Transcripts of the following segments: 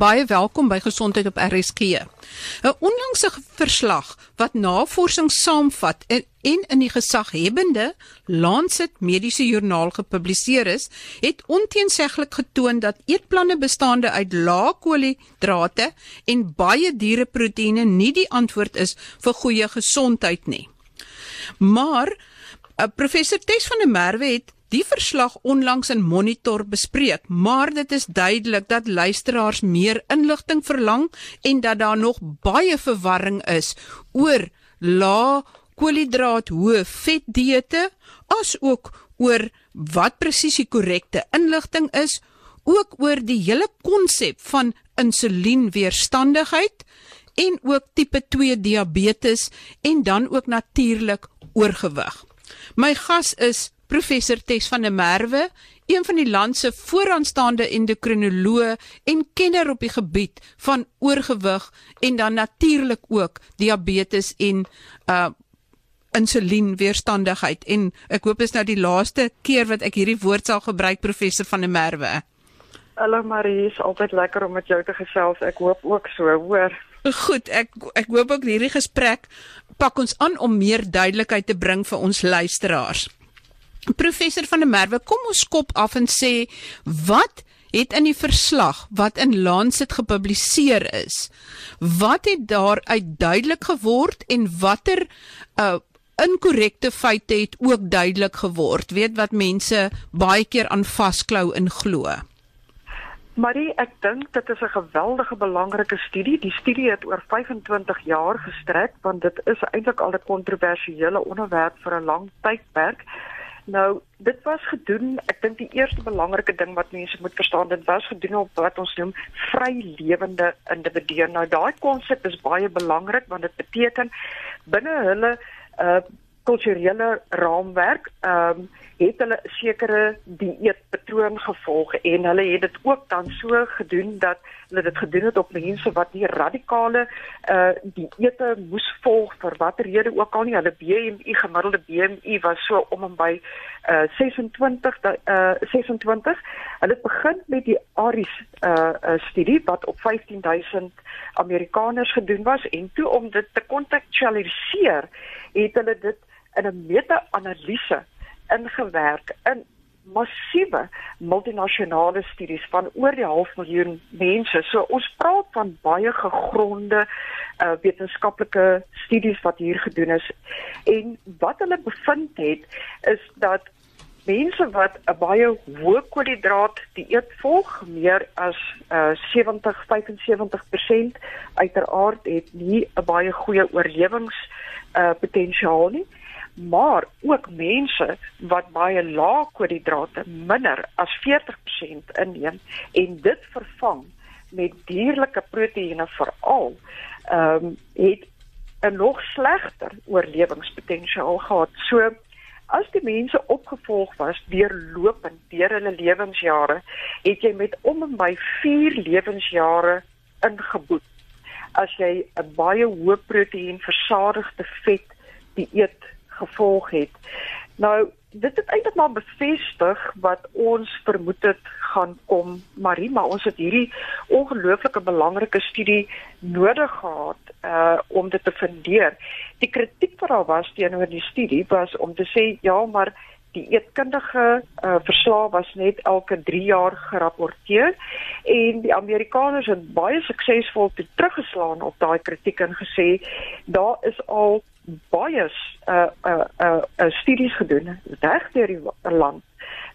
baie welkom by Gesondheid op RSG. 'n Onlangse verslag wat navorsing saamvat en, en in die gesaghebende Lancet Mediese Joernaal gepubliseer is, het onteenseglik getoon dat eetplanne bestaande uit lae koolhidrate en baie diereproteïene nie die antwoord is vir goeie gesondheid nie. Maar uh, professor Tess van der Merwe het die verslag onlangs in Monitor bespreek, maar dit is duidelik dat luisteraars meer inligting verlang en dat daar nog baie verwarring is oor lae koolhidraat hoë vet dieete as ook oor wat presies die korrekte inligting is, ook oor die hele konsep van insulienweerstandigheid en ook tipe 2 diabetes en dan ook natuurlik oorgewig. My gas is professor Tes van der Merwe, een van die land se vooraanstaande endokrinoloë en kenner op die gebied van oorgewig en dan natuurlik ook diabetes en uh insulienweerstandigheid en ek hoop is nou die laaste keer wat ek hierdie woord sal gebruik professor van der Merwe. Hallo Marie, is altyd lekker om met jou te gesels. Ek hoop ook so, hoor. Goed, ek ek hoop ook hierdie gesprek pak ons aan om meer duidelikheid te bring vir ons luisteraars. Professor van der Merwe, kom ons skop af en sê wat het in die verslag wat in Lancet gepubliseer is, wat het daar uitduidelik geword en watter uh inkorrekte feite het ook duidelik geword, weet wat mense baie keer aan vasklou en glo. Marie, ek dink dit is 'n geweldige belangrike studie. Die studie het oor 25 jaar gestrek want dit is eintlik al 'n kontroversiële onderwerp vir 'n lang tydperk. Nou, dit was gedoen, ek dink die eerste belangrike ding wat mense moet verstaan, dit was gedoen op wat ons noem vrylewende individue. Nou daai konsep is baie belangrik want dit beteken binne hulle uh kulturele raamwerk, ehm um, het hulle 'n sekere dieetpatroon gevolg en hulle het dit ook dan so gedoen dat hulle dit gedoen het op mense wat nie radikale uh dieete moes volg vir watter rede ook al nie. Hulle BMI gemiddelde BMI was so om en by uh 26 uh 26. Hulle het begin met die ARIS uh, uh studie wat op 15000 Amerikaners gedoen was en toe om dit te kontekstualiseer het hulle dit in 'n meta-analise ingewerk in massiewe multinasjonale studies van oor die half miljoen mense. So ons praat van baie gegronde uh, wetenskaplike studies wat hier gedoen is. En wat hulle bevind het is dat mense wat 'n baie hoë koolhidraat dieet volg, meer as uh, 70 75% uiteraard het nie 'n baie goeie oorlewings uh, potensiaal nie maar ook mense wat baie lae koolhidrate minder as 40% inneem en dit vervang met dierlike proteïene veral ehm um, het 'n nog slegter oorlewingspotensiaal gehad. So as die mense opgevolg was deurlopend deur hulle lewensjare, het jy met om en by 4 lewensjare ingeboet as jy 'n baie hoë proteïen versadigde vet dieet gevolg het. Nou, dit het eintlik maar bevestig wat ons vermoed het gaan kom, Marie, maar ons het hierdie ongelooflike belangrike studie nodig gehad uh om dit te fundeer. Die kritiek wat daar was teenoor die studie was om te sê ja, maar die eetkundige uh, verslag was net elke 3 jaar gerapporteer en die Amerikaners het baie suksesvol teruggeslaan op daai kritiek en gesê daar is al baie uh uh uh, uh studies gedoen reg deur die land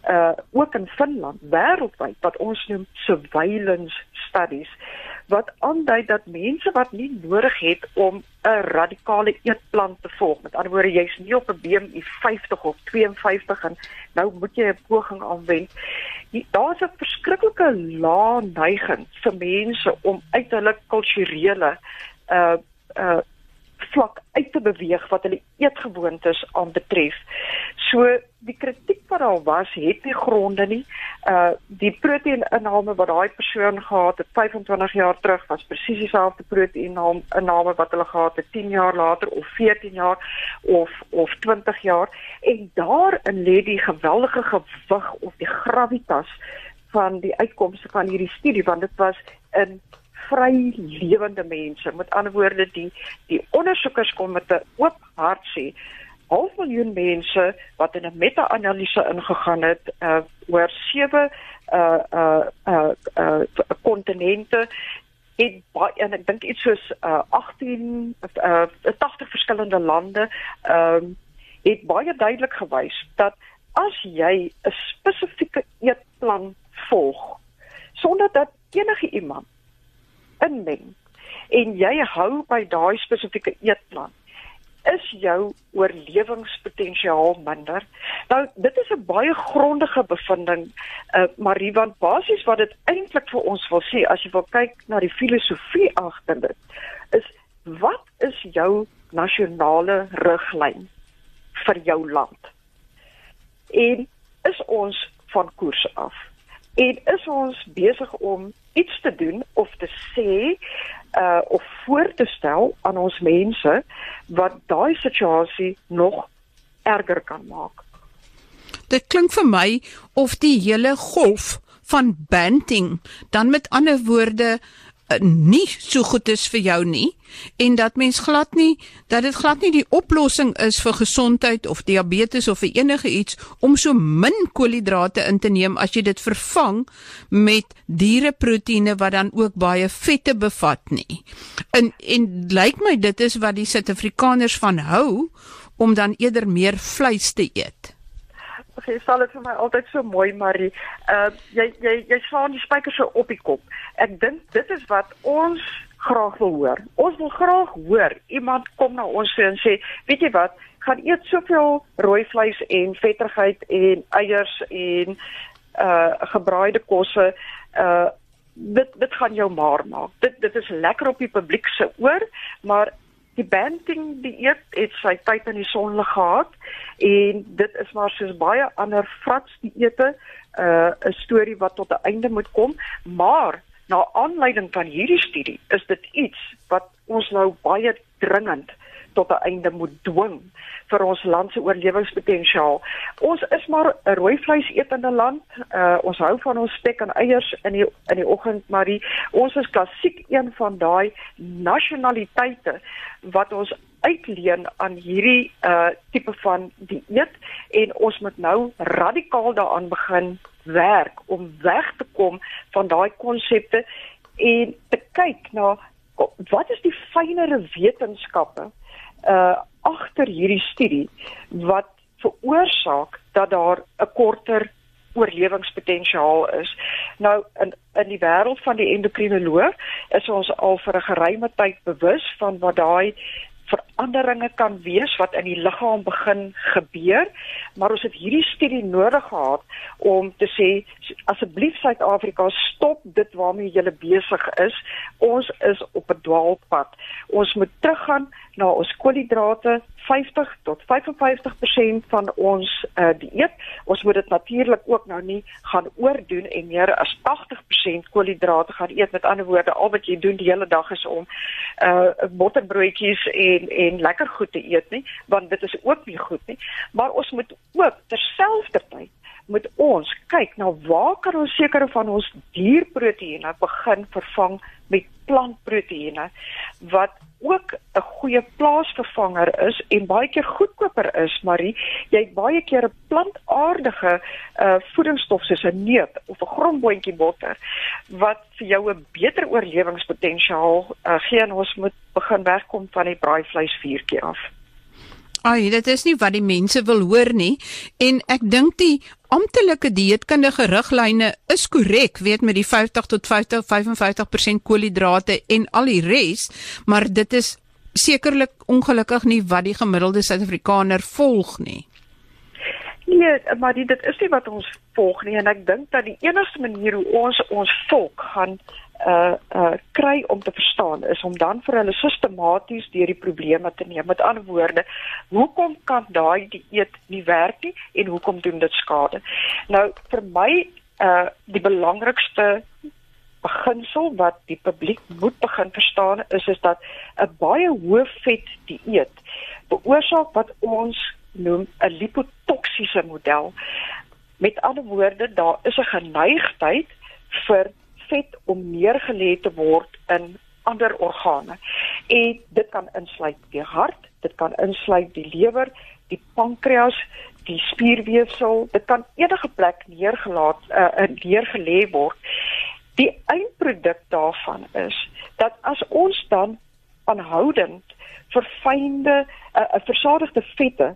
uh ook in Finland wêreldwyd wat ons noem surveillance studies wat aandui dat mense wat nie nodig het om 'n radikale eetplan te volg. Met ander woorde jy's nie op 'n BMI 50 of 52 en nou moet jy 'n poging aanwend. Daar's 'n verskriklike lae neiging vir mense om uit hulle kulturele uh uh vlak uit te beweeg wat hulle eetgewoontes aanbetref. So die kritiek wat daar was, het nie gronde nie. Uh die proteïninname wat daai persoon gehad het 25 jaar terug was presies dieselfde proteïninname wat hulle gehad het 10 jaar later of 14 jaar of of 20 jaar en daarin lê die geweldige gewig of die gravitas van die uitkomste van hierdie studie want dit was in vry lewende mense. Met ander woorde die die ondersoekers kom met 'n oop hart sê half miljoen mense wat in 'n meta-analise ingegaan het uh oor sewe uh uh uh uh kontinente het baie en ek dink iets soos uh 18 uh 80 verskillende lande ehm um, het baie duidelik gewys dat as jy 'n spesifieke eetplan volg sonder dat enige iemand inmeng en jy hou by daai spesifieke eetplan is jou oorlewingspotensiaal minder. Nou dit is 'n baie grondige bevinding, uh, Marie want basies wat dit eintlik vir ons wil sê as jy wil kyk na die filosofie agter dit, is wat is jou nasionale riglyn vir jou land? En is ons van koers af? En is ons besig om iets te doen of te sê uh of voor te stel aan ons mense wat daai situasie nog erger kan maak. Dit klink vir my of die hele golf van banting dan met ander woorde nie so goed is vir jou nie en dat mens glad nie dat dit glad nie die oplossing is vir gesondheid of diabetes of vir enige iets om so min koolhidrate in te neem as jy dit vervang met diereproteïene wat dan ook baie vette bevat nie. En en lyk my dit is wat die Suid-Afrikaners van hou om dan eerder meer vleis te eet. Jy sal dit vir my altyd so mooi Marie. Uh jy jy jy slaan die spykers so op die kop. Ek dink dit is wat ons graag wil hoor. Ons wil graag hoor iemand kom na ons toe en sê, weet jy wat, gaan eet soveel rooi vleis en vetterigheid en eiers en uh gebraaide kosse. Uh dit dit gaan jou maar maak. Dit dit is lekker op die publiek se oor, maar die banting dieet het sy tyd in die son gehad en dit is maar soos baie ander vrats dieete uh 'n storie wat tot 'n einde moet kom, maar na aanleiding van hierdie studie is dit iets wat ons nou baie dringend tot 'n einde moet dwing vir ons land se oorlewingspotensiaal. Ons is maar 'n rooi vleis etende land. Uh ons hou van ons spek en eiers in die in die oggend, maar die, ons is klassiek een van daai nasionaliteite wat ons uitleen aan hierdie uh tipe van dieet en ons moet nou radikaal daaraan begin werk om weg te kom van daai konsepte en te kyk na wat is die fynere wetenskappe uh agter hierdie studie wat veroorsaak dat daar 'n korter oorlewingspotensiaal is. Nou in in die wêreld van die endokrinoloog is ons al vir 'n geruime tyd bewus van wat daai veranderinge kan wees wat in die liggaam begin gebeur, maar ons het hierdie studie nodig gehad om te sê asseblief Suid-Afrika stop dit waarmee jy besig is. Ons is op 'n dwaalpad. Ons moet teruggaan na ons koolhidrate 50 tot 55% van ons uh, dieet. Ons moet dit natuurlik ook nou nie gaan oordoen en meer as 80% koolhidrate gaan eet. Met ander woorde, al wat jy doen die hele dag is om uh botterbroodjies en en lekker goed te eet nie, want dit is ook nie goed nie. Maar ons moet ook terselfdertyd moet ons kyk na waar kan ons sekere van ons dierproteïene begin vervang met plantproteïene wat ook 'n goeie plaasvervanger is en baie keer goedkoper is, Marie. Jy het baie keer 'n plantaardige uh voedingsstof soos 'n neut of 'n grondboontjie botter wat vir jou 'n beter oorlewingspotensiaal uh, gee en ons moet begin wegkom van die braaivleis vuurtjie af. Ai, dit is nie wat die mense wil hoor nie en ek dink die amptelike dieetkundige riglyne is korrek, weet met die 50 tot 50 55% koolhidrate en al die res, maar dit is sekerlik ongelukkig nie wat die gemiddelde Suid-Afrikaner volg nie. Nee, maar dit is nie wat ons volg nie en ek dink dat die enigste manier hoe ons ons volk gaan uh uh kry om te verstaan is om dan vir hulle sistematies deur die probleme te neem. Met ander woorde, hoekom kan daai dieet nie werk nie en hoekom doen dit skade? Nou vir my uh die belangrikste beginsel wat die publiek moet begin verstaan is is dat 'n baie hoë vet dieet veroorsaak wat ons noem 'n lipotoksiese model Met ander woorde, daar is 'n geneigtheid vir vet om neergelê te word in ander organe. En dit kan insluit die hart, dit kan insluit die lewer, die pankreas, die spierweefsel, dit kan enige plek neergelaat uh neergelê word. Die eindproduk daarvan is dat as ons dan aanhoudend verfynde 'n uh, uh, versadigde vette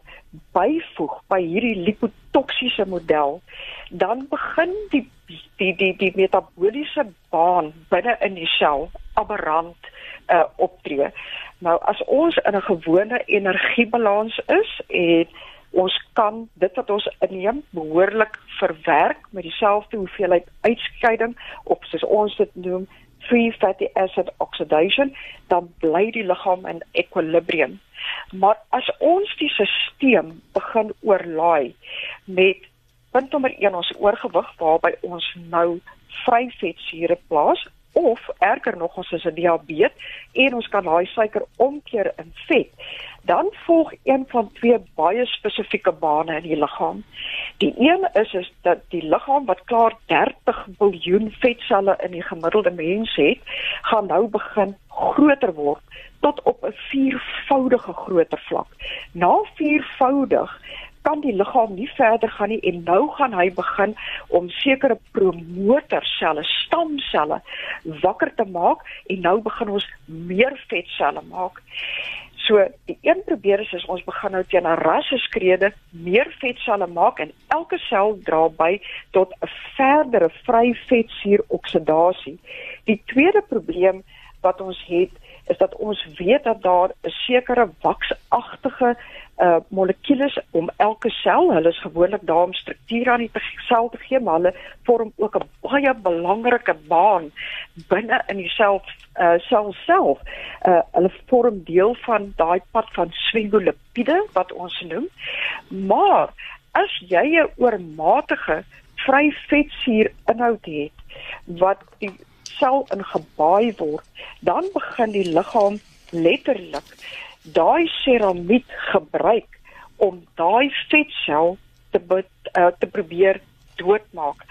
byvoeg by hierdie lipotoksiese model, dan begin die die die die metabooliese baan binne in die sel aberrant uh, optree. Nou as ons in 'n gewone energiebalans is en ons kan dit wat ons inneem behoorlik verwerk met dieselfde hoeveelheid uitskeiding op soos ons dit noem free fatty acid oxidation dan bly die liggaam in equilibrium. Maar as ons die stelsel begin oorlaai met punt nommer 1 ons oorgewig waarby ons nou vry vetsure plaas of erger nog ons is 'n diabetes en ons kan daai suiker omkeer in vet dan volg een van twee baie spesifieke bane in die liggaam. Die een is is dat die liggaam wat klaar 30 miljard vetselle in die gemiddelde mens het, gaan nou begin groter word tot op 'n viervoudige groter vlak. Na viervoudig kan die liggaam nie verder gaan nie en nou gaan hy begin om sekere promotorselle, stamselle wakker te maak en nou begin ons meer vetselle maak. So die een probeer is, is ons begin nou teen 'n rasseskrede meer vetselle maak en elke sel dra by tot 'n verdere vry vetsuur oksidasie. Die tweede probleem wat ons het is dat ons weet dat daar 'n sekere waksagtige uh molekules om elke sel, hulle is gewoonlik daar om struktuur aan die sel te gee, maar hulle vorm ook 'n baie belangrike baan binne in die sel uh sel self. Uh hulle vorm deel van daai pad van sfingolipiede wat ons noem. Maar as jy 'n oormatige vry vetsuur inhoud het wat die sel ingebaai word, dan begin die liggaam letterlik daai seramied gebruik om daai vetsel te uh, te probeer doodmaak.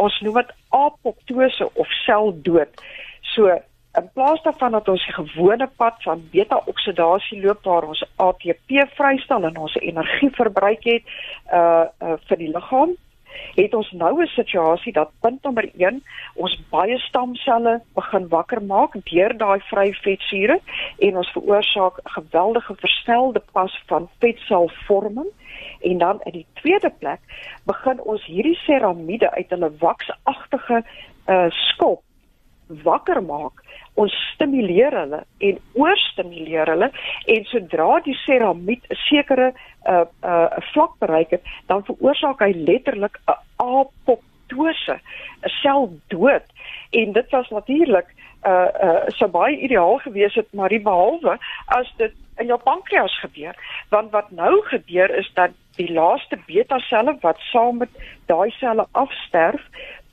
Ons noem dit apoptose of seldood. So in plaas daarvan dat ons die gewone pad van beta-oksidasie loop waar ons ATP vrystel en ons energie verbruik het uh, uh vir die liggaam, het ons nou 'n situasie dat punt nommer 1 ons baie stamselle begin wakker maak deur daai vry vetsure en ons veroorsaak geweldige versnelde pas van vetselvorming. En dan in die tweede plek begin ons hierdie seramiede uit hulle waksagtige uh skop wakker maak ons stimuleer hulle en oorstimuleer hulle en sodra die seramied 'n sekere 'n uh, 'n uh, vlak bereik het, dan veroorsaak hy letterlik 'n apoptose, 'n seldood. En dit was natuurlik uh, uh, so baie ideaal gewees het, maar behalwe as dit in jou pankreas gebeur, want wat nou gebeur is dat die laaste beta selle wat saam met daai selle afsterf,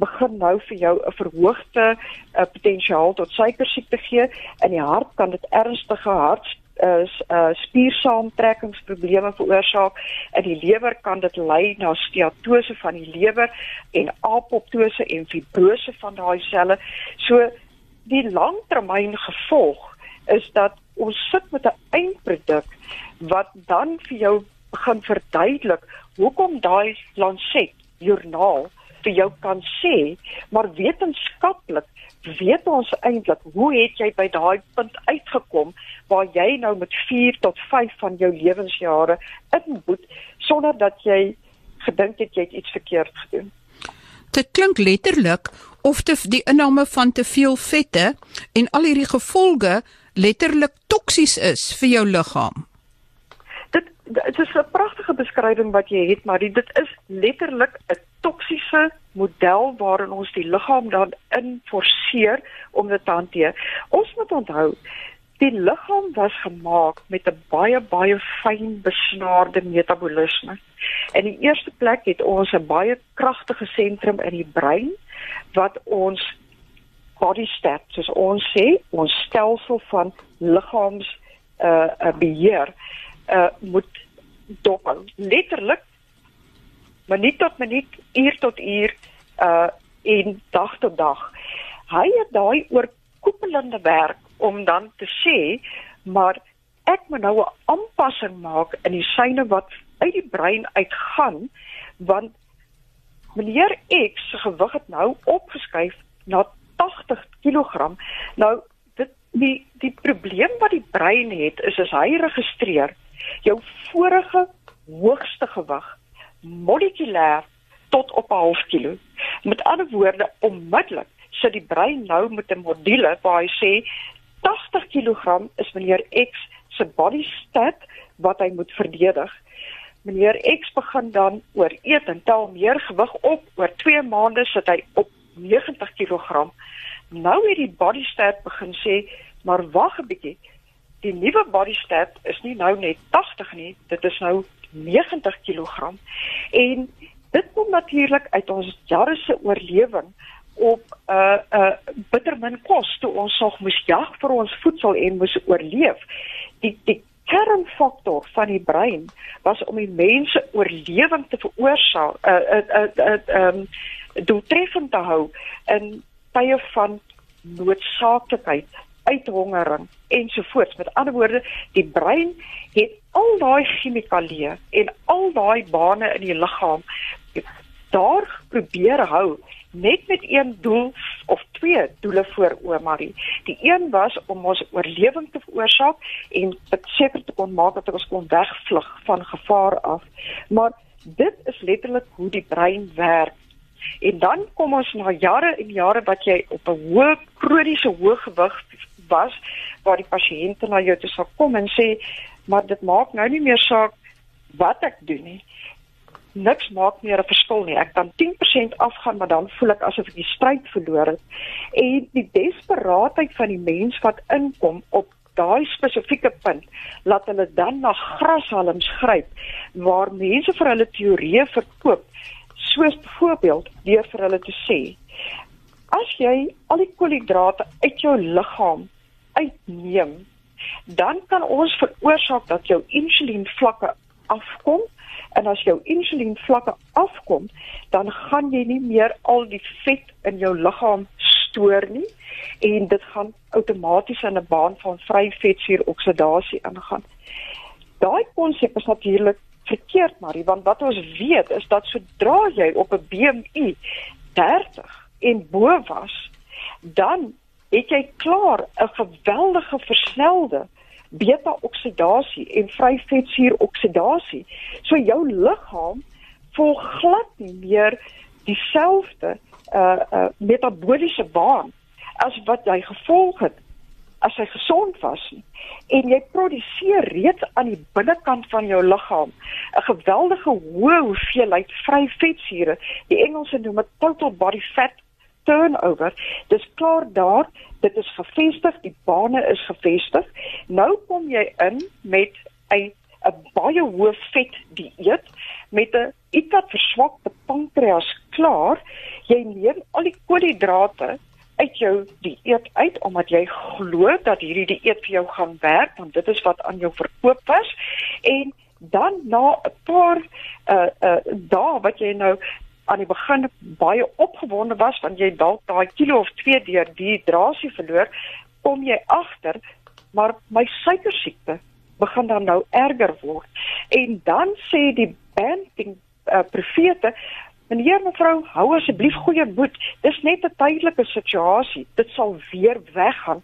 begin nou vir jou 'n verhoogde uh, potensiaal tot suikersiekte gee. In die hart kan dit ernstige hart uh, uh spiersaamtrekkingsprobleme veroorsaak. In die lewer kan dit lei na steatose van die lewer en apoptose en fibrose van daai selle. So die langtermyn gevolg is dat ons sit met 'n eindproduk wat dan vir jou begin verduidelik hoekom daai Lancet joernaal vir jou kan sê, maar wetenskaplik weet ons eintlik hoe het jy by daai punt uitgekom waar jy nou met 4 tot 5 van jou lewensjare inboet sonder dat jy gedink het jy het iets verkeerd gedoen. Dit klink letterlik of te die inname van te veel vette en al hierdie gevolge letterlik toksies is vir jou liggaam. Dit dit is 'n pragtige beskrywing wat jy het, maar dit is letterlik 'n toksiese model waarin ons die liggaam dan in forceer om dit te hanteer. Ons moet onthou die liggaam was gemaak met 'n baie baie fyn besnaarde metabolisme. In die eerste plek het ons 'n baie kragtige sentrum in die brein wat ons body stat, soos ons sê, ons stelsel van liggaams uh, uh beheer uh moet dop letterlik minuut tot minuut, uur tot uur uh en dag tot dag. Hy het daai oorkoepelende werk om dan te sê, maar ek moet nou 'n aanpassing maak in die syne wat uit die brein uitgaan want meneer X se gewig het nou opgeskuif na 80 kg. Nou dit die die probleem wat die brein het is as hy registreer jou vorige hoogste gewig molekulêr tot op 'n half kilo. Met ander woorde, onmiddellik sit die brein nou met 'n module waar hy sê 80 kg is meneer X se body stat wat hy moet verdedig. Meneer X begin dan oor eet en tel meer gewig op. Oor 2 maande sit hy op 90 kg. Nou het die body stat begin sê, maar wag 'n bietjie. Die nuwe body stat is nie nou net 80 nie, dit is nou 90 kg. En dit kom natuurlik uit ons jare se oorlewing op uh, uh, bittermin kos toe ons nog moes jag vir ons voedsel en moes oorleef. Die die kernfaktor van die brein was om die mense oorlewing te veroorsaak uh, 'n uh, uh, uh, um, doeltreffend te hou in tye van noodsaaklikheid, uithongering ensovoorts. Met ander woorde, die brein het al daai chemikalieë en al daai bane in die liggaam daar probeer hou net met een doel of twee doele voor oë Marie. Die een was om ons oorlewing te veroorsaak en seker te kon maak dat ons kon wegvlug van gevaar af. Maar dit is letterlik hoe die brein werk. En dan kom ons na jare en jare wat jy op 'n hoë kroniese hoë gewig was waar die pasiënte na jou toe sal kom en sê maar dit maak nou nie meer saak wat ek doen nie niks maak meer 'n verskil nie. Ek kan 10% afgaan, maar dan voel ek asof ek die stryd verloor het. En die desperaatheid van die mens wat inkom op daai spesifieke punt, laat hulle dan na grashalms gryp waar mense vir hulle teorieë verkoop, soos byvoorbeeld deur vir hulle te sê: As jy al die koolhidrate uit jou liggaam uitneem, dan kan ons veroorsaak dat jou insulienvlakke afkom en as jou insulien vlakke afkom, dan gaan jy nie meer al die vet in jou liggaam stoor nie en dit gaan outomaties in 'n baan van vry vetsuuroksidasie ingaan. Daai konsep is natuurlik verkeerd, Marie, want wat ons weet is dat sodra jy op 'n BMI 30 en bo was, dan het jy klaar 'n geweldige versnelde beta-oksidasie en vryvetsuuroksidasie. So jou liggaam volg glad nie meer dieselfde uh uh metabooliese baan as wat jy gevolg het as jy gesond was nie. En jy produseer reeds aan die binnekant van jou liggaam 'n geweldige hoë hoeveelheid vryvetsure. Die Engelse noem dit total body fat turnover. Dis klaar daar, dit is gevestig, die bane is gevestig. Nou kom jy in met 'n 'n baie hoë vet dieet met 'n ietwat verswakte pankreas klaar. Jy neem al die koolhidrate uit jou dieet uit omdat jy glo dat hierdie dieet vir jou gaan werk want dit is wat aan jou verkoop was en dan na 'n paar uh uh dae wat jy nou aan die begin baie opgewonde was want jy dalk daai kilo of 2 deur dehydrasie verloor, kom jy agter maar my suikersiekte begin dan nou erger word. En dan sê die banting uh, profete Meneer mevrou, hou asseblief goeie moed. Dis net 'n tydelike situasie. Dit sal weer weggaan.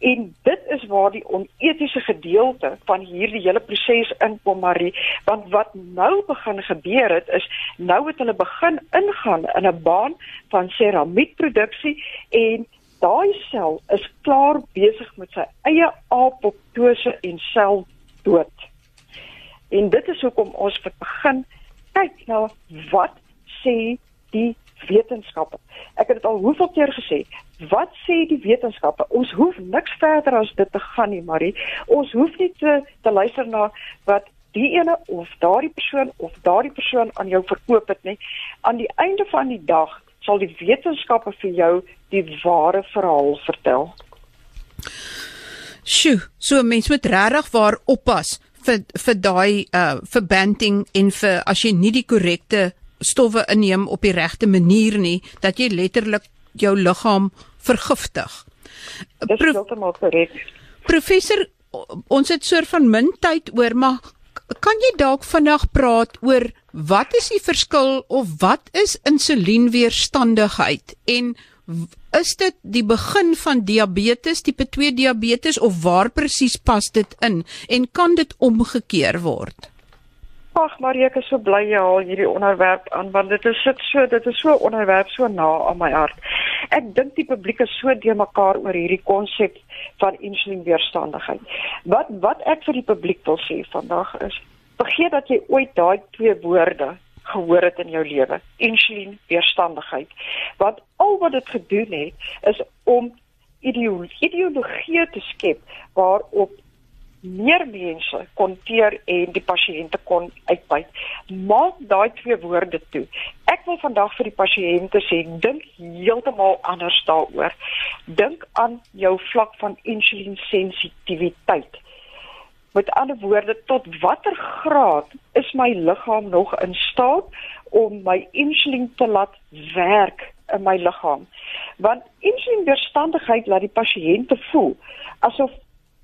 En dit is waar die onetiese gedeelte van hierdie hele proses inkom Marie, want wat nou begin gebeur het is nou het hulle begin ingaan in 'n baan van seramietproduksie en daai sel is klaar besig met sy eie apoptose en seldood. En dit is hoekom ons begin kyk na wat sê die wetenskappe. Ek het dit al hoeveel keer gesê. Wat sê die wetenskappe? Ons hoef niks verder as dit te gaan nie, Marie. Ons hoef nie te, te luister na wat die ene of daardie persoon of daardie persoon aan jou verkoop het nie. Aan die einde van die dag sal die wetenskappe vir jou die ware verhaal vertel. Sjoe, so mens moet regtig waar oppas vir vir daai uh verbanting en vir as jy nie die korrekte stowwe inneem op die regte manier nie dat jy letterlik jou liggaam vergiftig. Dis heeltemal korrek. Professor, ons het soort van min tyd oor, maar kan jy dalk vandag praat oor wat is die verskil of wat is insulienweerstandigheid en is dit die begin van diabetes tipe 2 diabetes of waar presies pas dit in en kan dit omgekeer word? Ag Marie, ek is so bly jy haal hierdie onderwerp aan want dit is sit so dit is so onderwerp so na aan my hart. Ek dink die publiek is so de mekaar oor hierdie konsep van insulienweerstandigheid. Wat wat ek vir die publiek wil sê vandag is vergeet dat jy ooit daai twee woorde gehoor het in jou lewe, insulienweerstandigheid. Want al wat dit gedoen het is om ideologie te skep waarop meer mense kon teer en die pasiënte kon uitbuit. Maak daai twee woorde toe. Ek wil vandag vir die pasiënte sê, dink heeltemal anders daaroor. Dink aan jou vlak van insulinsensitiwiteit. Met ander woorde, tot watter graad is my liggaam nog in staat om my insulien te laat werk in my liggaam? Want insulienweerstandigheid laat die pasiënte voel asof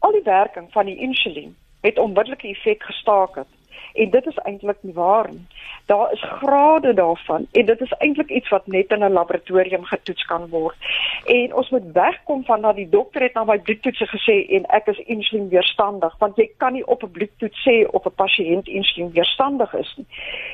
al die werking van die insulien het onmiddellike effek gestaak het. En dit is eintlik nie waar nie. Daar is grade daarvan en dit is eintlik iets wat net in 'n laboratorium getoets kan word. En ons moet wegkom van dat die dokter het na my bloedtoetse gesê en ek is insulienweerstandig, want jy kan nie op 'n bloedtoets sê of 'n pasiënt insulienweerstandig is nie.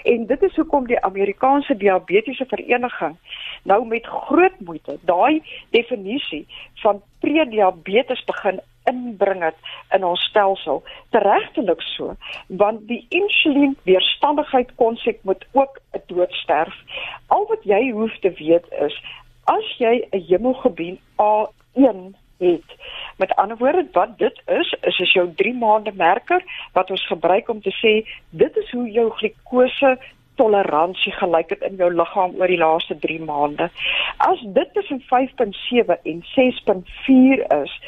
En dit is hoekom die Amerikaanse Diabetiese Vereniging nou met groot moeite daai definisie van prediabetes begin inbring het in ons stelsel. Teregtelik so want die insulien weerstandigheid konsep moet ook 'n doodsterf al wat jy hoef te weet is as jy 'n hemoglobien A1 het met ander woorde wat dit is is is jou 3 maande merker wat ons gebruik om te sê dit is hoe jou glikose toleransie gelyk het in jou liggaam oor die laaste 3 maande. As dit tussen 5.7 en 6.4 is,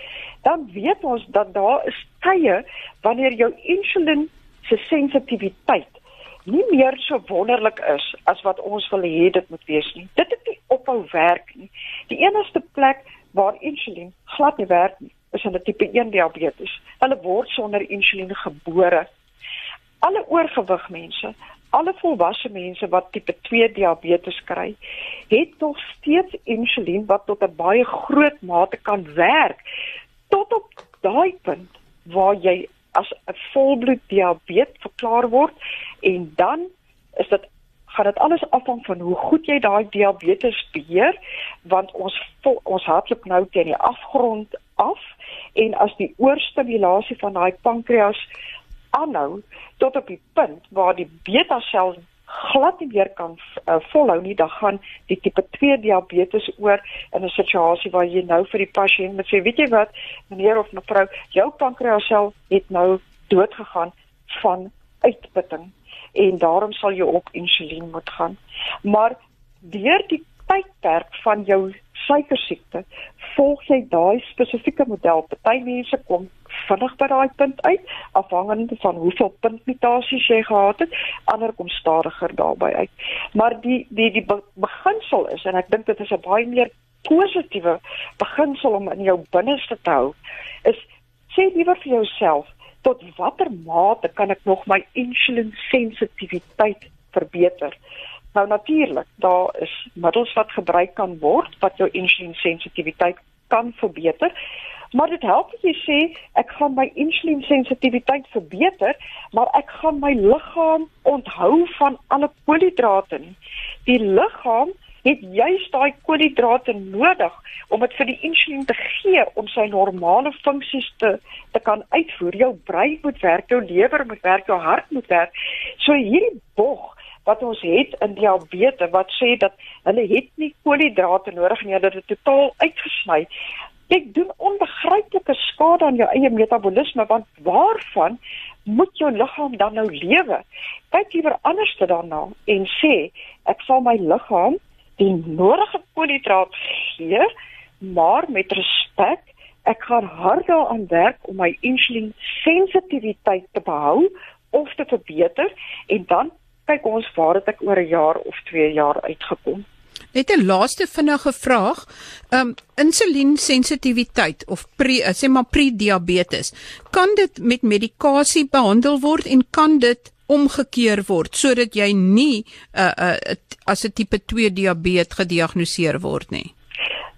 dan weet ons dat daar is tye wanneer jou insulien se sensitiwiteit nie meer so wonderlik is as wat ons wil hê dit moet wees nie. Dit het nie ophou werk nie. Die enigste plek waar insulien glad nie werk nie, is in 'n tipe 1 diabetes. Hulle word sonder insulien gebore. Alle oorgewig mense, alle volwasse mense wat tipe 2 diabetes kry, het nog steeds insulien wat tot 'n baie groot mate kan werk tot op daai punt waar jy as 'n volbloed diabetes verklaar word en dan is dit gaan dit alles afhang van hoe goed jy daai diabetes beheer want ons vol, ons hartklop nou teen die afgrond af en as die oorstimulasie van daai pankreas aanhou tot op die punt waar die beta sel glad nie meer kan uh, volhou nie, dan gaan die tipe 2 diabetes oor in 'n situasie waar jy nou vir die pasiënt moet sê, weet jy wat, meneer of mevrou, jou pankreassel het nou dood gegaan van uitputting en daarom sal jy op insulien moet gaan. Maar deur die tydperk van jou suikersiekte volg jy daai spesifieke model. Party mense kom vinnig by daai punt uit afhangende van hoeveel puntmutasies jy gehad het, ander kom stadiger daarby uit. Maar die die die beginsel is en ek dink dit is 'n baie meer positiewe beginsel om in jou binneste te hou is sê liewer vir jouself tot watter mate kan ek nog my insulien sensitiwiteit verbeter? Nou natuurlik, daar is middels wat gebruik kan word wat jou insulien sensitiwiteit kan verbeter. Maar dit help as jy sê ek gaan my insulien sensitiwiteit verbeter, maar ek gaan my liggaam onthou van alle koolhidrate. Die liggaam het juist daai koolhidrate nodig om dit vir die insulien te gee om sy normale funksies te te kan uitvoer. Jou brein moet werk, jou lewer moet werk, jou hart moet werk. So hierdie bog wat ons het in diabetes wat sê dat hulle het nie koolhidrate nodig nie, hulle het dit totaal uitgesny. Dit doen onbegryplike skade aan jou eie metabolisme want waarvan moet jou liggaam dan nou lewe? Kyk liewer anders te daarna en sê ek sal my liggaam die nodige koolhidrate gee, maar met respek ek gaan hard daaraan werk om my insulien sensitiwiteit te behou of te verbeter en dan kyk ons waar dit ek oor 'n jaar of 2 jaar uitgekom. Net 'n laaste vinnige vraag. Um insuliensensitiwiteit of pre eh, sê maar prediabetes, kan dit met medikasie behandel word en kan dit omgekeer word sodat jy nie 'n uh, uh, as 'n tipe 2 diabetes gediagnoseer word nie?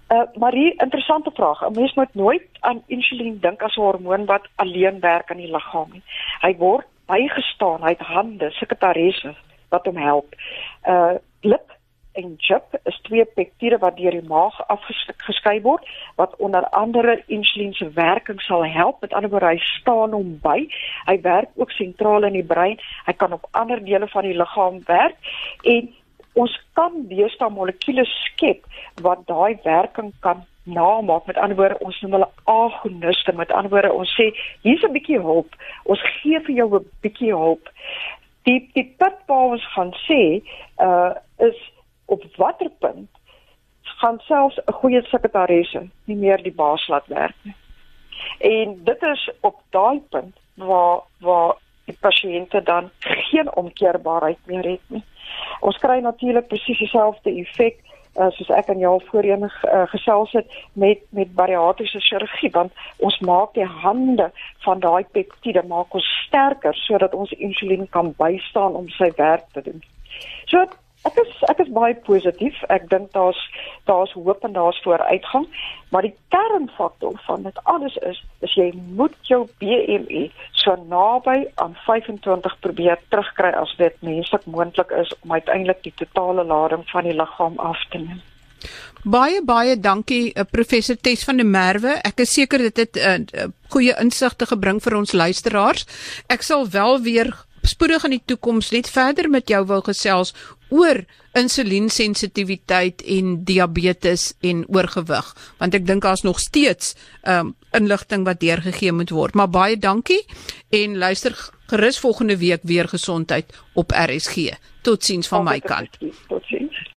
Uh Marie, interessante vraag. 'n Mens moet nooit aan insulien dink as 'n hormoon wat alleen werk aan die liggaam nie. Hy word bygestaan, hy het hande, sekretarisse wat hom help. Uh lip en chip is twee peptiede wat deur die maag afgeskei word wat onder andere insulien se werking sal help. Met ander woorde, hy staan hom by. Hy werk ook sentraal in die brein. Hy kan op ander dele van die liggaam werk en ons kan deesdae molekules skep wat daai werking kan namaak. Met ander woorde, ons noem hulle agoniste. Met ander woorde, ons sê hier's 'n bietjie hulp. Ons gee vir jou 'n bietjie hulp. Die die punt waar ons gaan sê, uh is op watter punt gaan selfs 'n goeie sekretaresse nie meer die baas laat werk nie. En dit is op daai punt waar waar die pasiënte dan geen omkeerbaarheid meer het nie. Ons kry natuurlik presies dieselfde effek uh, soos ek aan jou voorheen uh, gesels het met met bariatriese chirurgie want ons maak die hande van daai peptiede maak ons sterker sodat ons insulien kan bystaan om sy werk te doen. So ek is ek is baie positief. Ek dink daar's daar's hoop en daar's vooruitgang, maar die kernfaktor van dit alles is is jy moet jou BMI so naby aan 25 probeer terugkry as dit menslik moontlik is om uiteindelik die totale lading van die liggaam af te neem. Baie baie dankie uh, professor Tes van der Merwe. Ek is seker dit het 'n uh, eh, uh, goeie insigte gebring vir ons luisteraars. Ek sal wel weer spoedig in die toekoms net verder met jou wil gesels oor insuliensensitiwiteit en diabetes en oorgewig. Want ek dink daar's nog steeds um, inligting wat deurgegee moet word. Maar baie dankie en luister gerus volgende week weer gesondheid op RSG totsiens van my kant. Totsiens